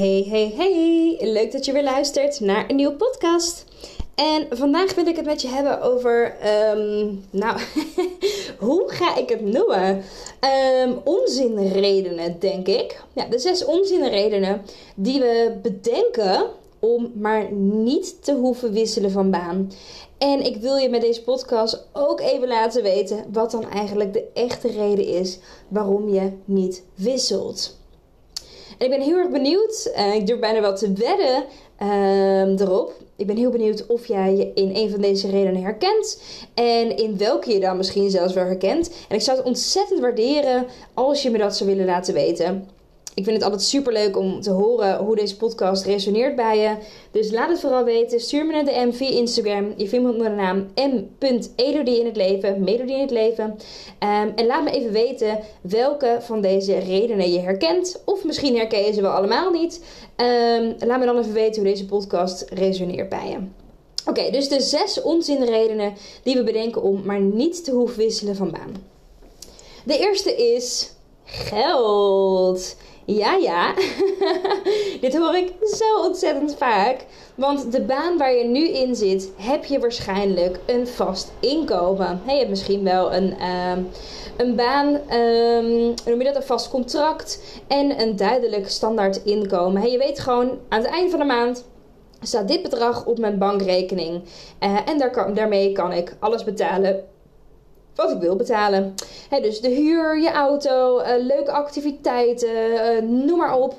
Hey, hey, hey! Leuk dat je weer luistert naar een nieuwe podcast. En vandaag wil ik het met je hebben over, ehm, nou, hoe ga ik het noemen? Um, onzinredenen, denk ik. Ja, de zes onzinredenen die we bedenken om maar niet te hoeven wisselen van baan. En ik wil je met deze podcast ook even laten weten wat dan eigenlijk de echte reden is waarom je niet wisselt. En ik ben heel erg benieuwd, uh, ik durf bijna wel te wedden uh, erop. Ik ben heel benieuwd of jij je in een van deze redenen herkent. En in welke je dan misschien zelfs wel herkent. En ik zou het ontzettend waarderen als je me dat zou willen laten weten. Ik vind het altijd super leuk om te horen hoe deze podcast resoneert bij je. Dus laat het vooral weten. Stuur me een DM via Instagram. Je vindt me onder de naam m.elodie in het leven. Melodie in het leven. Um, en laat me even weten welke van deze redenen je herkent. Of misschien herken je ze wel allemaal niet. Um, laat me dan even weten hoe deze podcast resoneert bij je. Oké, dus de zes onzinredenen die we bedenken om maar niet te hoeven wisselen van baan. De eerste is geld. Ja, ja. Dit hoor ik zo ontzettend vaak. Want de baan waar je nu in zit, heb je waarschijnlijk een vast inkomen. Je hebt misschien wel een, uh, een baan, um, noem je dat, een vast contract en een duidelijk standaard inkomen. Hey, je weet gewoon aan het eind van de maand staat dit bedrag op mijn bankrekening. Uh, en daarmee kan ik alles betalen wat ik wil betalen. dus de huur, je auto, uh, leuke activiteiten, uh, noem maar op.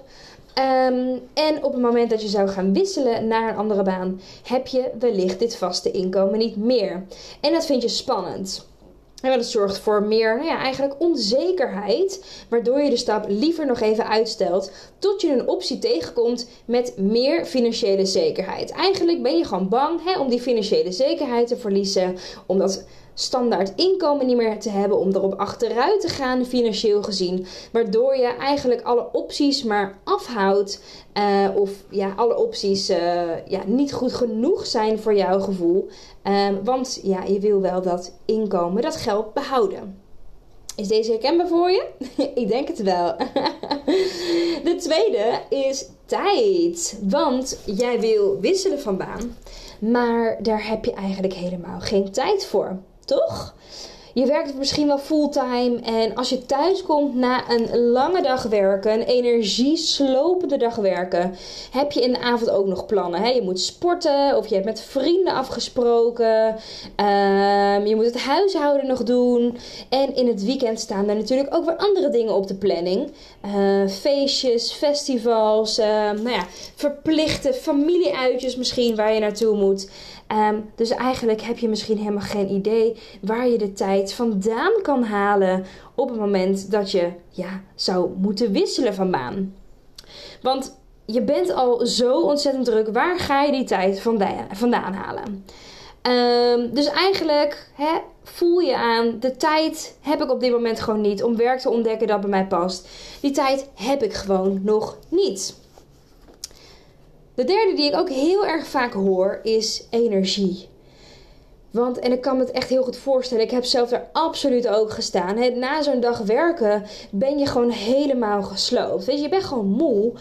Um, en op het moment dat je zou gaan wisselen naar een andere baan, heb je wellicht dit vaste inkomen niet meer. En dat vind je spannend. En dat zorgt voor meer, nou ja, eigenlijk onzekerheid, waardoor je de stap liever nog even uitstelt tot je een optie tegenkomt met meer financiële zekerheid. Eigenlijk ben je gewoon bang hè, om die financiële zekerheid te verliezen, omdat standaard inkomen niet meer te hebben om erop achteruit te gaan financieel gezien. Waardoor je eigenlijk alle opties maar afhoudt. Uh, of ja, alle opties uh, ja, niet goed genoeg zijn voor jouw gevoel. Uh, want ja, je wil wel dat inkomen, dat geld behouden. Is deze herkenbaar voor je? Ik denk het wel. De tweede is tijd. Want jij wil wisselen van baan. Maar daar heb je eigenlijk helemaal geen tijd voor toch? Je werkt misschien wel fulltime en als je thuis komt na een lange dag werken, een energieslopende dag werken, heb je in de avond ook nog plannen. Hè? Je moet sporten of je hebt met vrienden afgesproken. Um, je moet het huishouden nog doen. En in het weekend staan er natuurlijk ook weer andere dingen op de planning. Uh, feestjes, festivals, uh, nou ja, verplichte familieuitjes misschien waar je naartoe moet. Um, dus eigenlijk heb je misschien helemaal geen idee waar je de tijd vandaan kan halen op het moment dat je ja, zou moeten wisselen van baan. Want je bent al zo ontzettend druk. Waar ga je die tijd vandaan, vandaan halen? Um, dus eigenlijk voel je aan, de tijd heb ik op dit moment gewoon niet om werk te ontdekken dat bij mij past. Die tijd heb ik gewoon nog niet. De derde die ik ook heel erg vaak hoor is energie. Want, en ik kan me het echt heel goed voorstellen, ik heb zelf er absoluut ook gestaan. na zo'n dag werken ben je gewoon helemaal gesloopt. Weet je, je bent gewoon moe.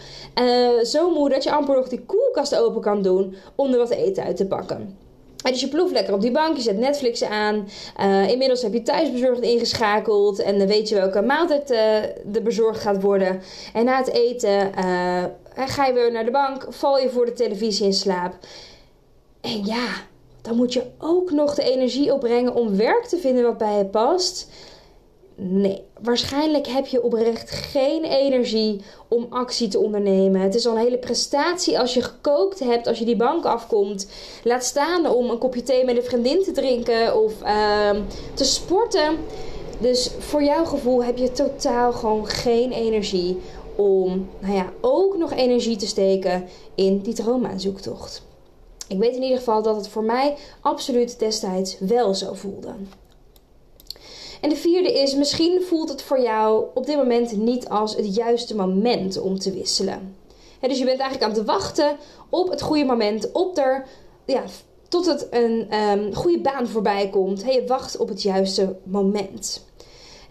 Uh, zo moe dat je amper nog die koelkast open kan doen om er wat eten uit te pakken. En dus je ploeft lekker op die bank, je zet Netflix aan. Uh, inmiddels heb je thuisbezorgd ingeschakeld en dan weet je welke maaltijd uh, er bezorgd gaat worden. En na het eten ga je weer naar de bank, val je voor de televisie in slaap. En ja, dan moet je ook nog de energie opbrengen om werk te vinden wat bij je past. Nee, waarschijnlijk heb je oprecht geen energie om actie te ondernemen. Het is al een hele prestatie als je gekookt hebt, als je die bank afkomt. Laat staan om een kopje thee met een vriendin te drinken of uh, te sporten. Dus voor jouw gevoel heb je totaal gewoon geen energie om, nou ja, ook nog energie te steken in die droommaanzoektocht. Ik weet in ieder geval dat het voor mij absoluut destijds wel zo voelde. En de vierde is, misschien voelt het voor jou op dit moment niet als het juiste moment om te wisselen. dus je bent eigenlijk aan het wachten op het goede moment, op er, ja, tot het een um, goede baan voorbij komt. je wacht op het juiste moment.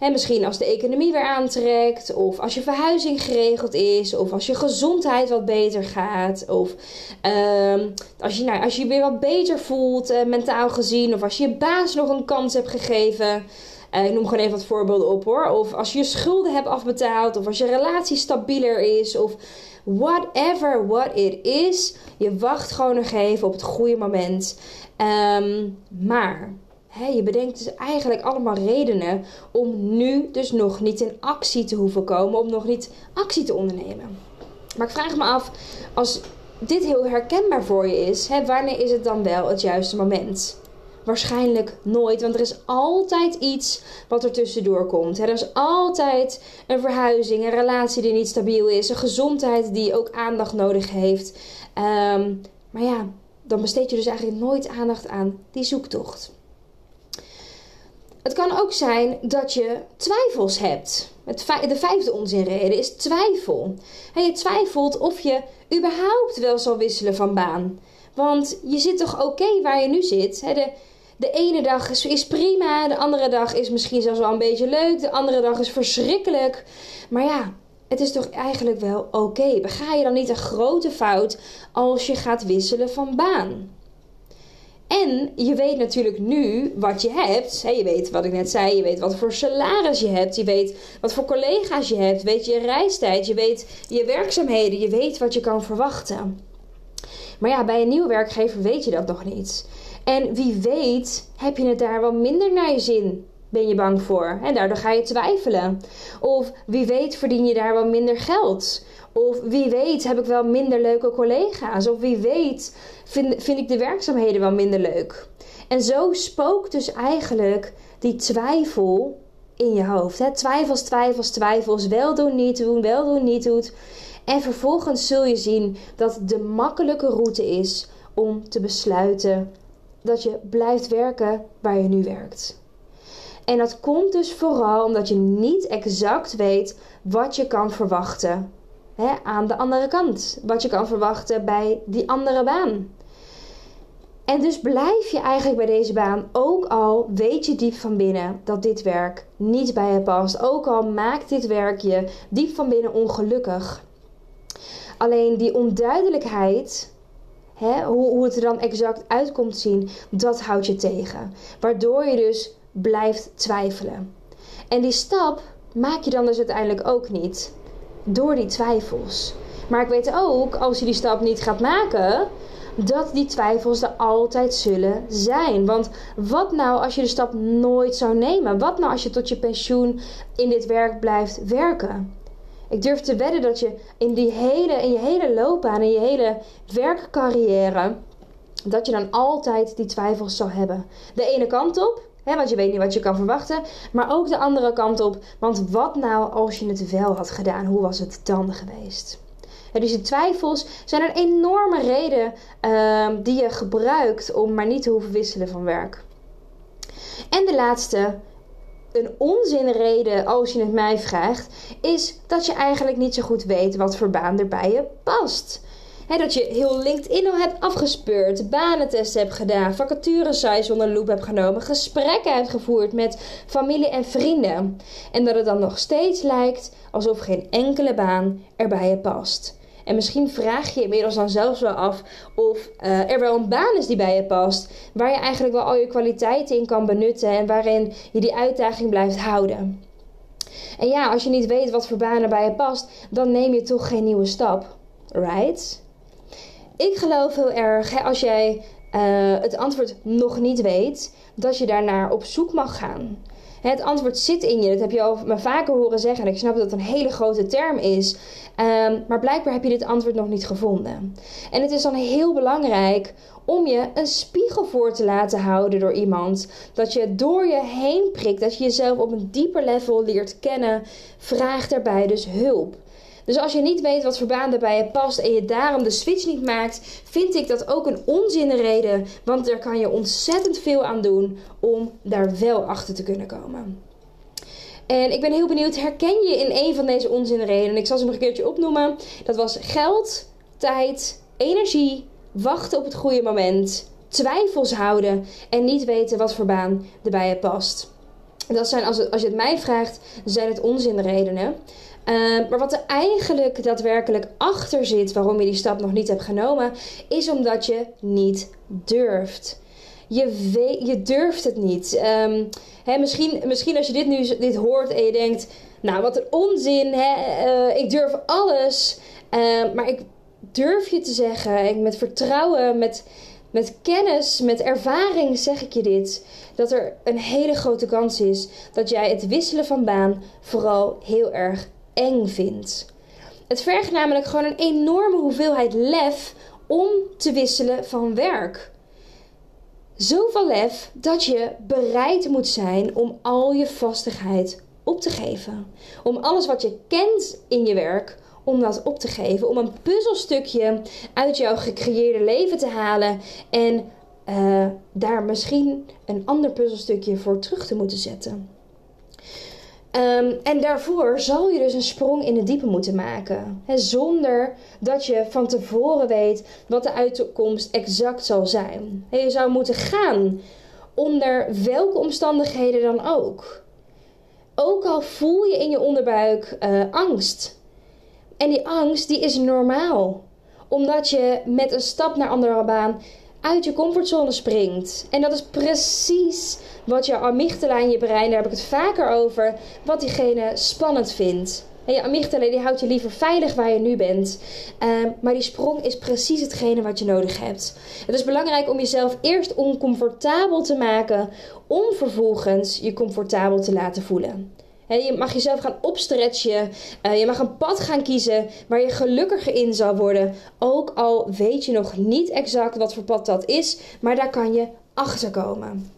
En misschien als de economie weer aantrekt, of als je verhuizing geregeld is, of als je gezondheid wat beter gaat, of ehm, als, je, nou, als je weer wat beter voelt, uh, mentaal gezien, of als je je baas nog een kans hebt gegeven. Uh, ik noem gewoon even wat voorbeelden op hoor. Of als je je schulden hebt afbetaald, of als je relatie stabieler is, of whatever what it is. Je wacht gewoon nog even op het goede moment. Um, maar je bedenkt dus eigenlijk allemaal redenen om nu dus nog niet in actie te hoeven komen, om nog niet actie te ondernemen. Maar ik vraag me af, als dit heel herkenbaar voor je is, wanneer is het dan wel het juiste moment? Waarschijnlijk nooit, want er is altijd iets wat er tussendoor komt. Er is altijd een verhuizing, een relatie die niet stabiel is, een gezondheid die ook aandacht nodig heeft. Ehm, maar ja, dan besteed je dus eigenlijk nooit aandacht aan die zoektocht. Het kan ook zijn dat je twijfels hebt. de vijfde onzinreden is twijfel. Je twijfelt of je überhaupt wel zal wisselen van baan. Want je zit toch oké waar je nu zit. De, de ene dag is, is, prima, de andere dag is misschien zelfs wel een beetje leuk, de andere dag is verschrikkelijk. Maar ja, het is toch eigenlijk wel oké. Okay. Bega je dan niet een grote fout als je gaat wisselen van baan? En je weet natuurlijk nu wat je hebt. je weet wat ik net zei. Je weet wat voor salaris je hebt. Je weet wat voor collega's je hebt. Weet je reistijd. Je weet je werkzaamheden. Je weet wat je kan verwachten. Maar ja, bij een nieuwe werkgever weet je dat nog niet. En wie weet heb je het daar wel minder naar je zin. Ben je bang voor? En daardoor ga je twijfelen. Of wie weet verdien je daar wel minder geld. Of wie weet heb ik wel minder leuke collega's. Of wie weet vind, vind ik de werkzaamheden wel minder leuk. En zo spookt dus eigenlijk die twijfel in je hoofd. Hè? Twijfels, twijfels, twijfels. Wel doen, niet doen, wel doen, niet doen. En vervolgens zul je zien dat de makkelijke route is om te besluiten dat je blijft werken waar je nu werkt. En dat komt dus vooral omdat je niet exact weet wat je kan verwachten hè, aan de andere kant. Wat je kan verwachten bij die andere baan. En dus blijf je eigenlijk bij deze baan, ook al weet je diep van binnen dat dit werk niet bij je past. Ook al maakt dit werk je diep van binnen ongelukkig. Alleen die onduidelijkheid, hè, hoe, hoe het er dan exact uit komt zien, dat houdt je tegen. Waardoor je dus blijft twijfelen. En die stap maak je dan dus uiteindelijk ook niet door die twijfels. Maar ik weet ook, als je die stap niet gaat maken, dat die twijfels er altijd zullen zijn. Want wat nou als je de stap nooit zou nemen? Wat nou als je tot je pensioen in dit werk blijft werken? Ik durf te wedden dat je in, die hele, in je hele loopbaan, in je hele werkcarrière, dat je dan altijd die twijfels zal hebben. De ene kant op, want je weet niet wat je kan verwachten, maar ook de andere kant op, want wat nou als je het wel had gedaan? Hoe was het dan geweest? dus die twijfels zijn een enorme reden ehm, die je gebruikt om maar niet te hoeven wisselen van werk. En de laatste, een onzinreden als je het mij vraagt, is dat je eigenlijk niet zo goed weet wat voor baan er bij je past. Dat je heel LinkedIn al hebt afgespeurd, banentesten hebt gedaan, vacaturesites onder loep hebt genomen, gesprekken hebt gevoerd met familie en vrienden. En dat het dan nog steeds lijkt alsof geen enkele baan er bij je past. En misschien vraag je inmiddels dan zelfs wel af of uh, er wel een baan is die bij je past. Waar je eigenlijk wel al je kwaliteiten in kan benutten en waarin je die uitdaging blijft houden. En ja, als je niet weet wat voor banen bij je past, dan neem je toch geen nieuwe stap. Right? Ik geloof heel erg, hè, als jij uh, het antwoord nog niet weet, dat je daarnaar op zoek mag gaan. Het antwoord zit in je. Dat heb je al me vaker horen zeggen. En ik snap dat het een hele grote term is. Ehm, maar blijkbaar heb je dit antwoord nog niet gevonden. En het is dan heel belangrijk om je een spiegel voor te laten houden door iemand. Dat je door je heen prikt. Dat je jezelf op een dieper level leert kennen. Vraag daarbij dus hulp. Dus als je niet weet wat voor baan bij je past en je daarom de switch niet maakt, vind ik dat ook een onzinnenreden. Want daar kan je ontzettend veel aan doen om daar wel achter te kunnen komen. En ik ben heel benieuwd, herken je in een van deze onzinnenredenen? Ik zal ze nog een keertje opnoemen. Dat was geld, tijd, energie, wachten op het goede moment, twijfels houden en niet weten wat voor baan erbij je past. Dat zijn, als, als je het mij vraagt, zijn het onzinredenen. Uh, maar wat er eigenlijk daadwerkelijk achter zit waarom je die stap nog niet hebt genomen, is omdat je niet durft. Je, je durft het niet. Um, hè, misschien, misschien als je dit nu dit hoort en je denkt, nou wat een onzin, hè, uh, ik durf alles. Uh, maar ik durf je te zeggen, met vertrouwen, met, met kennis, met ervaring zeg ik je dit. Dat er een hele grote kans is dat jij het wisselen van baan vooral heel erg eng vindt. Het vergt namelijk gewoon een enorme hoeveelheid lef om te wisselen van werk. Zoveel lef dat je bereid moet zijn om al je vastigheid op te geven. Om alles wat je kent in je werk, om dat op te geven. Om een puzzelstukje uit jouw gecreëerde leven te halen en uh, daar misschien een ander puzzelstukje voor terug te moeten zetten. Um, en daarvoor zal je dus een sprong in de diepe moeten maken. Zonder dat je van tevoren weet wat de uitkomst exact zal zijn. He, je zou moeten gaan onder welke omstandigheden dan ook. Ook al voel je in je onderbuik uh, angst. En die angst die is normaal. Omdat je met een stap naar andere baan uit je comfortzone springt. En dat is precies wat je amygdala in je brein, daar heb ik het vaker over, wat diegene spannend vindt. En je amygdala die houdt je liever veilig waar je nu bent. Uh, maar die sprong is precies hetgene wat je nodig hebt. Het is belangrijk om jezelf eerst oncomfortabel te maken, om vervolgens je comfortabel te laten voelen. Je mag jezelf gaan opstretchen. Uh, je mag een pad gaan kiezen waar je gelukkiger in zal worden. Ook al weet je nog niet exact wat voor pad dat is, maar daar kan je achter komen.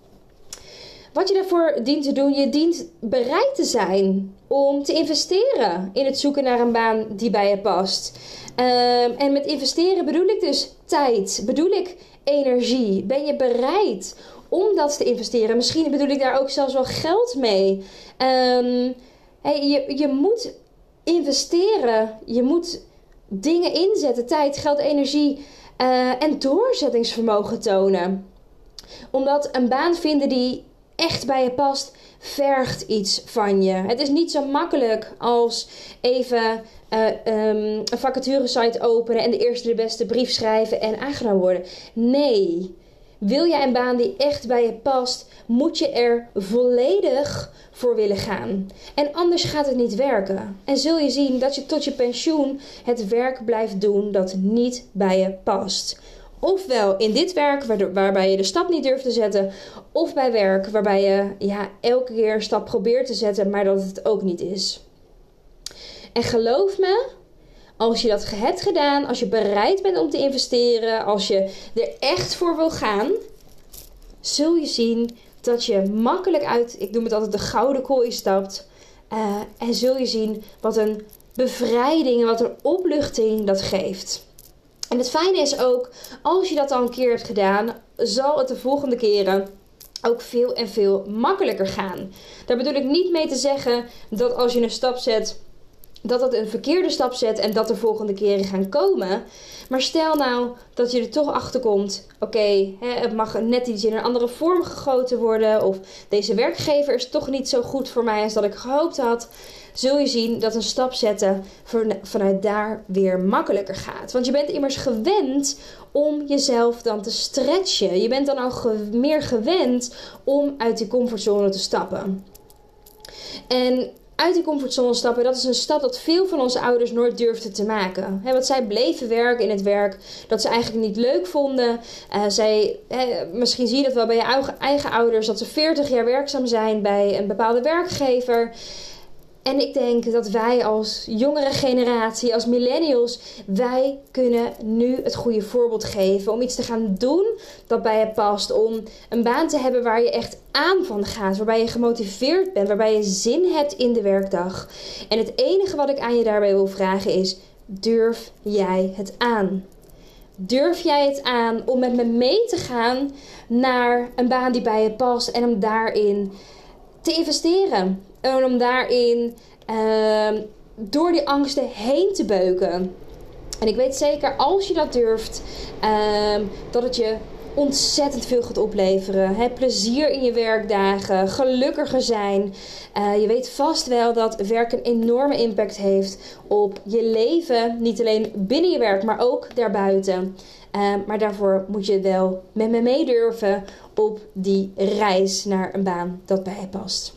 Wat je daarvoor dient te doen, je dient bereid te zijn om te investeren in het zoeken naar een baan die bij je past. Um, en met investeren bedoel ik dus tijd, bedoel ik energie. Ben je bereid om dat te investeren? Misschien bedoel ik daar ook zelfs wel geld mee. Um, hey, je, je moet investeren, je moet dingen inzetten, tijd, geld, energie uh, en doorzettingsvermogen tonen. Omdat een baan vinden die echt bij je past, vergt iets van je. Het is niet zo makkelijk als even uh, um, een vacaturesite openen en de eerste de beste brief schrijven en aangenomen worden. Nee. Wil jij een baan die echt bij je past, moet je er volledig voor willen gaan. En anders gaat het niet werken. En zul je zien dat je tot je pensioen het werk blijft doen dat niet bij je past. Ofwel in dit werk waarbij je de stap niet durft te zetten, of bij werk waarbij je ja, elke keer een stap probeert te zetten, maar dat het ook niet is. En geloof me, als je dat hebt gedaan, als je bereid bent om te investeren, als je er echt voor wil gaan, zul je zien dat je makkelijk uit, ik noem het altijd de gouden kooi stapt. Uh, en zul je zien wat een bevrijding en wat een opluchting dat geeft. En het fijne is ook, als je dat al een keer hebt gedaan, zal het de volgende keren ook veel en veel makkelijker gaan. Daar bedoel ik niet mee te zeggen dat als je een stap zet, dat het een verkeerde stap zet en dat de volgende keren gaan komen. Maar stel nou dat je er toch achter komt: oké, het mag net iets in een andere vorm gegoten worden, of deze werkgever is toch niet zo goed voor mij als dat ik gehoopt had zul je zien dat een stap zetten vanuit daar weer makkelijker gaat. Want je bent immers gewend om jezelf dan te stretchen. Je bent dan al meer gewend om uit die comfortzone te stappen. En uit die comfortzone stappen, dat is een stap dat veel van onze ouders nooit durfden te maken. He, want zij bleven werken in het werk dat ze eigenlijk niet leuk vonden. Uh, zij, misschien zie je dat wel bij je eigen ouders, dat ze 40 jaar werkzaam zijn bij een bepaalde werkgever. En ik denk dat wij als jongere generatie, als millennials, wij kunnen nu het goede voorbeeld geven om iets te gaan doen dat bij je past. Om een baan te hebben waar je echt aan van gaat, waarbij je gemotiveerd bent, waarbij je zin hebt in de werkdag. En het enige wat ik aan je daarbij wil vragen is: durf jij het aan? Durf jij het aan om met me mee te gaan naar een baan die bij je past en om daarin te investeren? En om daarin uh, door die angsten heen te beuken. En ik weet zeker, als je dat durft, uh, dat het je ontzettend veel gaat opleveren. Plezier in je werkdagen, gelukkiger zijn. Uh, je weet vast wel dat werk een enorme impact heeft op je leven. Niet alleen binnen je werk, maar ook daarbuiten. Uh, maar daarvoor moet je wel met me meedurven op die reis naar een baan dat bij je past.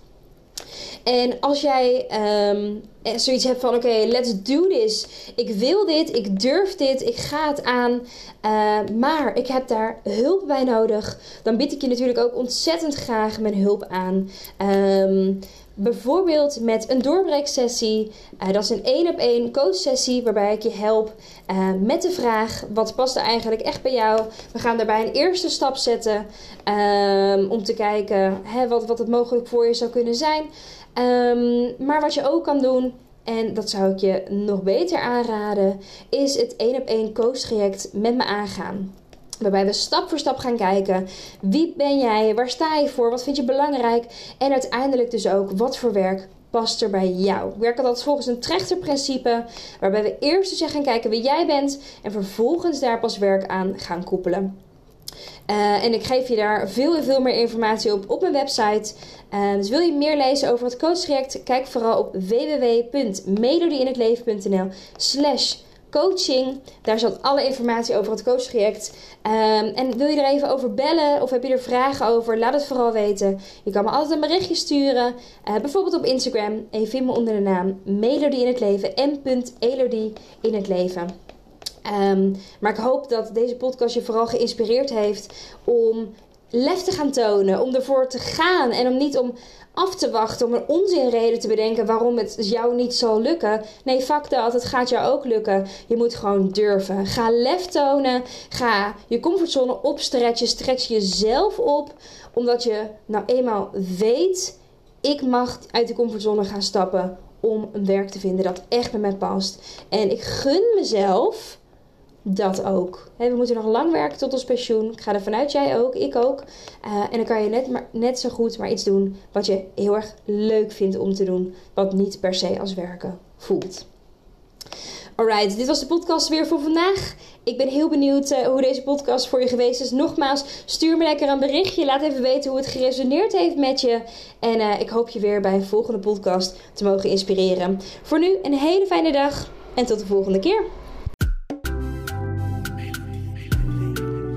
En als jij um, zoiets hebt van: oké, let's do this. Ik wil dit, ik durf dit, ik ga het aan. Uh, maar ik heb daar hulp bij nodig. Dan bied ik je natuurlijk ook ontzettend graag mijn hulp aan. Um, Bijvoorbeeld met een doorbreeksessie. Uh, dat is een één op één coachsessie waarbij ik je help uh, met de vraag: wat past er eigenlijk echt bij jou? We gaan daarbij een eerste stap zetten um, om te kijken hè, wat, wat het mogelijk voor je zou kunnen zijn. Um, maar wat je ook kan doen, en dat zou ik je nog beter aanraden, is het één op één coach traject met me aangaan. Waarbij we stap voor stap gaan kijken. Wie ben jij? Waar sta je voor? Wat vind je belangrijk? En uiteindelijk dus ook wat voor werk past er bij jou. Ik werk altijd volgens een trechterprincipe. Waarbij we eerst dus gaan kijken wie jij bent. En vervolgens daar pas werk aan gaan koppelen. Uh, en ik geef je daar veel en veel meer informatie op op mijn website. Uh, dus wil je meer lezen over het coachtraject? Kijk vooral op www.melodieinhetleven.nl slash coaching. Daar zat alle informatie over het coachtraject. Um, en wil je er even over bellen of heb je er vragen over? Laat het vooral weten. Je kan me altijd een berichtje sturen. Uh, bijvoorbeeld op Instagram. En je vindt me onder de naam Melody in het Leven. M.Elodie in het Leven. Um, maar ik hoop dat deze podcast je vooral geïnspireerd heeft om lef te gaan tonen, om ervoor te gaan en om niet om af te wachten, om een onzinreden te bedenken waarom het jou niet zal lukken. Nee, fuck dat, het gaat jou ook lukken. Je moet gewoon durven. Ga lef tonen, ga je comfortzone opstretchen, stretch jezelf op, omdat je nou eenmaal weet, ik mag uit de comfortzone gaan stappen om een werk te vinden dat echt bij mij past. En ik gun mezelf dat ook. we moeten nog lang werken tot ons pensioen. Ik ga er vanuit, jij ook, ik ook. Uh, en dan kan je net, maar, net zo goed maar iets doen wat je heel erg leuk vindt om te doen. Wat niet per se als werken voelt. Alright, dit was de podcast weer voor vandaag. Ik ben heel benieuwd uh, hoe deze podcast voor je geweest is. Nogmaals, stuur me lekker een berichtje. Laat even weten hoe het geresoneerd heeft met je. En uh, ik hoop je weer bij een volgende podcast te mogen inspireren. Voor nu een hele fijne dag en tot de volgende keer.